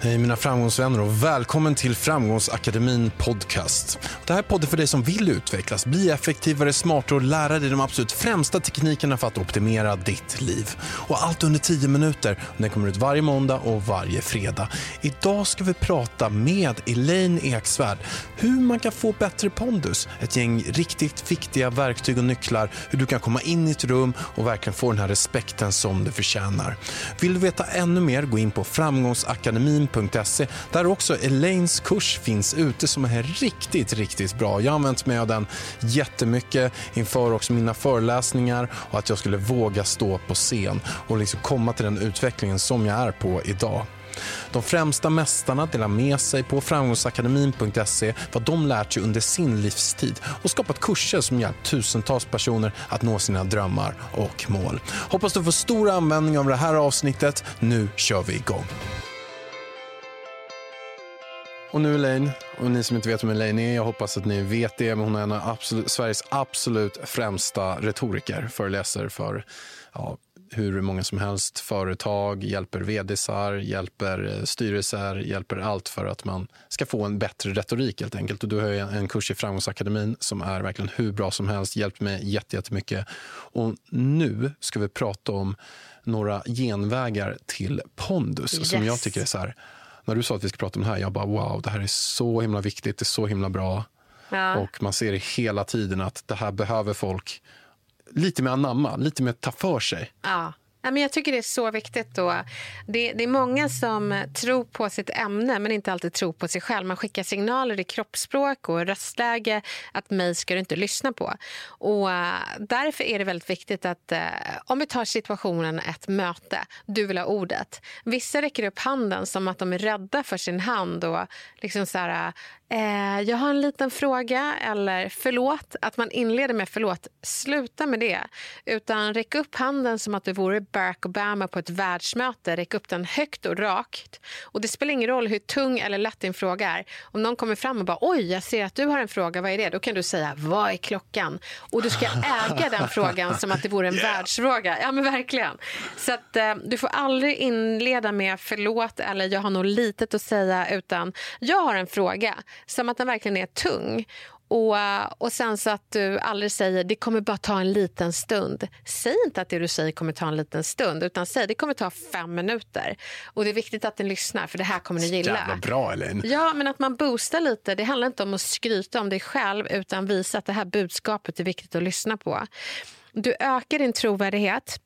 Hej mina framgångsvänner och välkommen till Framgångsakademin podcast. Det här är podden för dig som vill utvecklas, bli effektivare, smartare och lära dig de absolut främsta teknikerna för att optimera ditt liv. Och allt under 10 minuter. Den kommer ut varje måndag och varje fredag. Idag ska vi prata med Elaine Eksvärd hur man kan få bättre pondus. Ett gäng riktigt viktiga verktyg och nycklar. Hur du kan komma in i ett rum och verkligen få den här respekten som du förtjänar. Vill du veta ännu mer, gå in på framgångsakademin elaine.se där också Elaines kurs finns ute som är riktigt, riktigt bra. Jag har använt mig av den jättemycket inför också mina föreläsningar och att jag skulle våga stå på scen och liksom komma till den utvecklingen som jag är på idag. De främsta mästarna delar med sig på framgångsakademin.se vad de lärt sig under sin livstid och skapat kurser som hjälpt tusentals personer att nå sina drömmar och mål. Hoppas du får stor användning av det här avsnittet. Nu kör vi igång. Och nu Elaine, och ni som inte vet vem Elaine är, jag hoppas att ni vet det, men hon är en av absolut, Sveriges absolut främsta retoriker, föreläser för ja, hur många som helst företag, hjälper vdisar, hjälper eh, styrelser, hjälper allt för att man ska få en bättre retorik helt enkelt. Och du har en kurs i Framgångsakademin som är verkligen hur bra som helst, hjälpt mig jättemycket. Och nu ska vi prata om några genvägar till pondus yes. som jag tycker är så här när du sa att vi ska prata om det här, jag bara wow, det här är så himla viktigt, det är så himla bra. Ja. Och man ser det hela tiden att det här behöver folk lite mer anamma, lite mer ta för sig. Ja men jag tycker det är så viktigt. Då. Det, det, är många som tror på sitt ämne men inte alltid tror på sig själv. Man skickar signaler i kroppsspråk och röstläge att mig ska du inte lyssna på. Och eh, Därför är det väldigt viktigt att eh, om vi tar situationen ett möte, du vill ha ordet. Vissa räcker upp handen som att de är rädda för sin hand och liksom så här, eh, Eh, jag har en liten fråga, eller förlåt. Att man inleder med förlåt. Sluta med det. Utan räck upp handen som att du vore Barack Obama på ett världsmöte. Räck upp den högt och rakt. Och Det spelar ingen roll hur tung eller lätt din fråga är. Om någon kommer fram och bara oj, jag ser att du har en fråga, vad är det? Då kan du säga vad är klockan? Och du ska äga den frågan som att det vore en yeah. världsfråga. Ja, men verkligen. Så att eh, du får aldrig inleda med förlåt eller jag har något litet att säga, utan jag har en fråga som att den verkligen är tung. Och, och sen så att du aldrig säger det kommer bara ta en liten stund. Säg inte att det du säger kommer ta en liten stund, utan säg det kommer ta fem minuter. Och det är viktigt att den lyssnar, för det här kommer ni gilla. Jävla bra, Elin. Ja, men att man boostar lite. Det handlar inte om att skryta om dig själv, utan visa att det här budskapet är viktigt att lyssna på. Du ökar din trovärdighet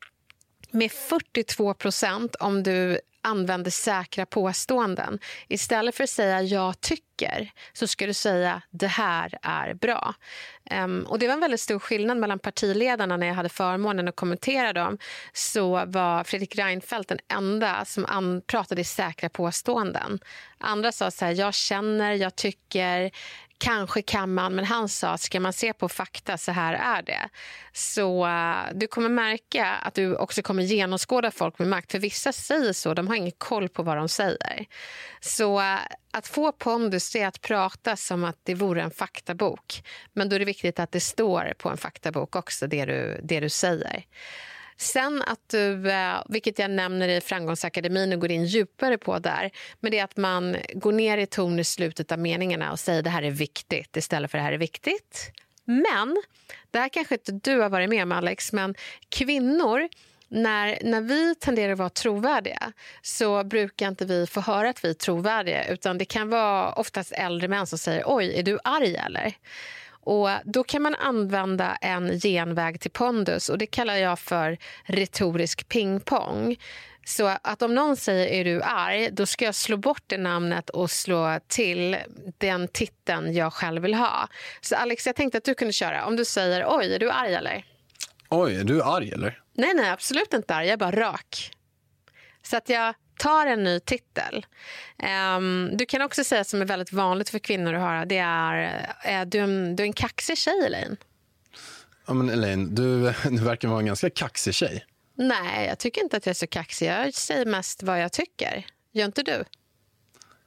med 42 procent om du använder säkra påståenden. Istället för att säga jag tycker så ska du säga det här är bra. Um, och Det var en väldigt stor skillnad mellan partiledarna när jag hade förmånen att kommentera dem. Så var Fredrik Reinfeldt den enda som pratade i säkra påståenden. Andra sa så här, jag känner, jag tycker, Kanske kan man, men han sa att ska man se på fakta, så här är det. Så uh, du kommer märka att du också kommer genomskåda folk med makt. För vissa säger så, de har ingen koll på vad de säger. Så uh, att få pondus är att prata som att det vore en faktabok. Men då är det viktigt att det står på en faktabok också, det du, det du säger. Sen att du, eh, vilket jag nämner i Framgångsakademin och går in djupare på där, men det är att man går ner i ton i slutet av meningarna och säger det här är viktigt istället för det här är viktigt. Men, det här kanske inte du har varit med om Alex, men kvinnor när, när vi tenderar att vara trovärdiga så brukar inte vi få höra att vi är trovärdiga utan det kan vara oftast äldre män som säger oj, är du arg eller? Och Då kan man använda en genväg till pondus och det kallar jag för retorisk pingpong. Så att om någon säger är du arg, då ska jag slå bort det namnet och slå till den titeln jag själv vill ha. Så Alex, jag tänkte att du kunde köra. Om du säger oj, är du arg eller? Oj, är du arg eller? Nej, nej, absolut inte arg. Jag är bara rak. Så att jag tar en ny titel. Um, du kan också säga som är väldigt vanligt för kvinnor att höra, det är, är du, en, du är en kaxig tjej, Elaine. Ja, men Elaine, du, du verkar vara en ganska kaxig tjej. Nej, jag tycker inte att jag är så kaxig. Jag säger mest vad jag tycker. Gör inte du?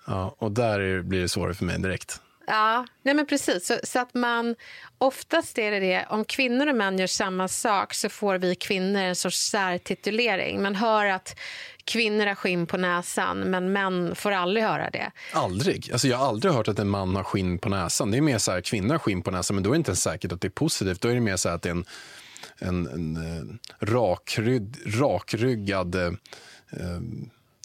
Ja, och där blir det svårare för mig direkt. Ja, nej men precis. Så, så, att man, oftast är det det, om kvinnor och män gör samma sak så får vi kvinnor en sorts särtitulering. Man hör att kvinnor har skinn på näsan, men män får aldrig höra det. Aldrig? Alltså jag har aldrig hört att en man har skinn på näsan. Det är mer så här, kvinnor har skinn på näsan, men då är det inte ens säkert att det är positivt. Då är det mer så att det är en, en, en, en eh, rakrygg, rakryggad... Eh, eh,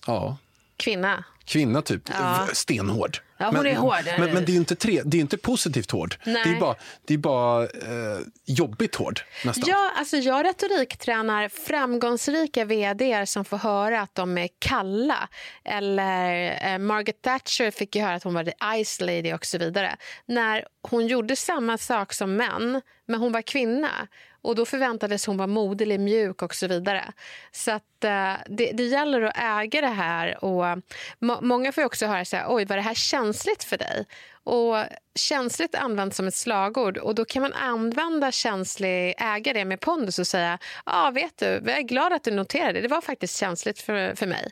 ja. Kvinna? Kvinna, typ. Ja. Stenhård. Ja, hon men, är hård. Men, men, det är ju inte, tre, det är inte positivt hård. Nej. Det är bara, det är bara eh, jobbigt hård. Nästan. Ja, alltså jag retoriktränar framgångsrika vd som får höra att de är kalla. Eller eh, Margaret Thatcher fick ju höra att hon var the ice lady och så vidare. När hon gjorde samma sak som män, men hon var kvinna och Då förväntades hon vara moderlig, mjuk och så vidare. Så att, eh, det, det, gäller att äga det här. Och eh, må, många får också höra så här, oj, var det här känsligt för dig? Och Känsligt används som ett slagord och då kan man använda känslig, äga det med pondus och säga ja, vet du, jag är glad att du noterade det. Det var faktiskt känsligt för, för mig.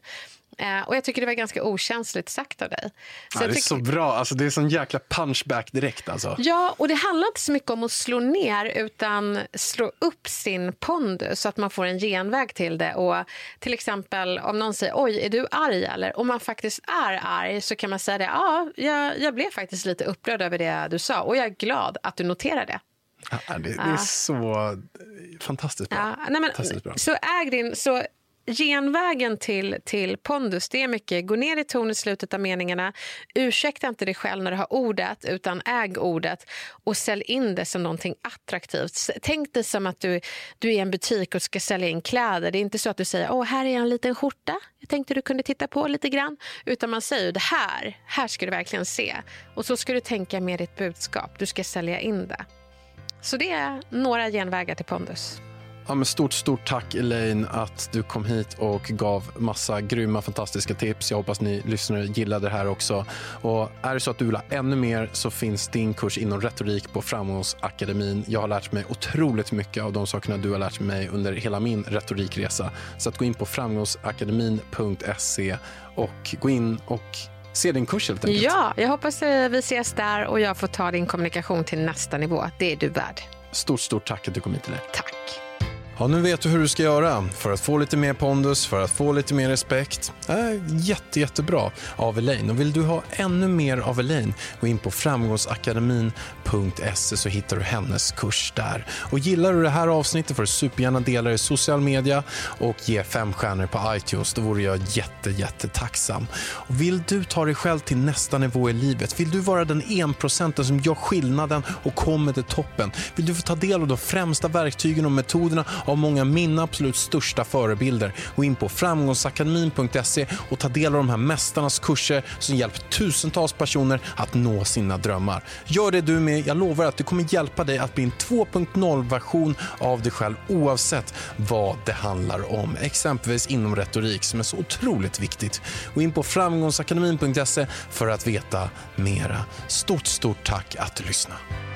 Eh, och jag tycker det var ganska okänsligt sagt av dig. Så ja, det är så bra. Alltså, det är sån jäkla punchback direkt. Alltså. Ja, och det handlar inte så mycket om att slå ner utan slå upp sin pondus så att man får en genväg till det. Och till exempel om någon säger oj, är du arg eller? Om man faktiskt är arg så kan man säga det. Ja, jag, jag blev faktiskt lite upprörd över det du sa och jag är glad att du noterar det. Ja, det, det är så fantastiskt bra. Ja, nej men, fantastiskt bra. Så äg din... Så genvägen till, till pondus det är mycket gå ner i ton i slutet av meningarna. Ursäkta inte dig själv när du har ordet, utan äg ordet och sälj in det som någonting attraktivt. Tänk dig som att du, du är i en butik och ska sälja in kläder. Det är inte så att du säger åh här är en liten skjorta. Jag tänkte du kunde titta på lite grann. Utan man säger det här, här ska du verkligen se. Och så ska du tänka med ditt budskap. Du ska sälja in det. Så det är några genvägar till pondus. Ja, men stort, stort tack Elaine att du kom hit och gav massa grymma, fantastiska tips. Jag hoppas ni lyssnare gillade det här också. Och är det så att du vill ha ännu mer så finns din kurs inom retorik på Framgångsakademin. Jag har lärt mig otroligt mycket av de sakerna du har lärt mig under hela min retorikresa. Så att gå in på framgångsakademin.se och gå in och se din kurs helt enkelt. Ja, jag hoppas eh, vi ses där och jag får ta din kommunikation till nästa nivå. Det är du värd. Stort, stort tack att du kom hit. Till det. Tack. Ja, nu vet du hur du ska göra för att få lite mer pondus, för att få lite mer respekt. Äh, jätte, jättebra av Elaine. Och vill du ha ännu mer av Elaine, gå in på framgångsakademin.se så hittar du hennes kurs där. Och gillar du det här avsnittet får du supergärna dela det i social media och ge fem stjärnor på iTunes. Då vore jag jätte, jättetacksam. Och vill du ta dig själv till nästa nivå i livet? Vill du vara den enprocenten som gör skillnaden och kommer till toppen? Vill du få ta del av de främsta verktygen och metoderna av många av mina absolut största förebilder. Gå in på framgångsakademin.se och ta del av de här mästarnas kurser som hjälpt tusentals personer att nå sina drömmar. Gör det du med. Jag lovar att det kommer hjälpa dig att bli en 2.0-version av dig själv oavsett vad det handlar om. Exempelvis inom retorik som är så otroligt viktigt. Gå in på framgångsakademin.se för att veta mera. Stort, stort tack att du lyssnade.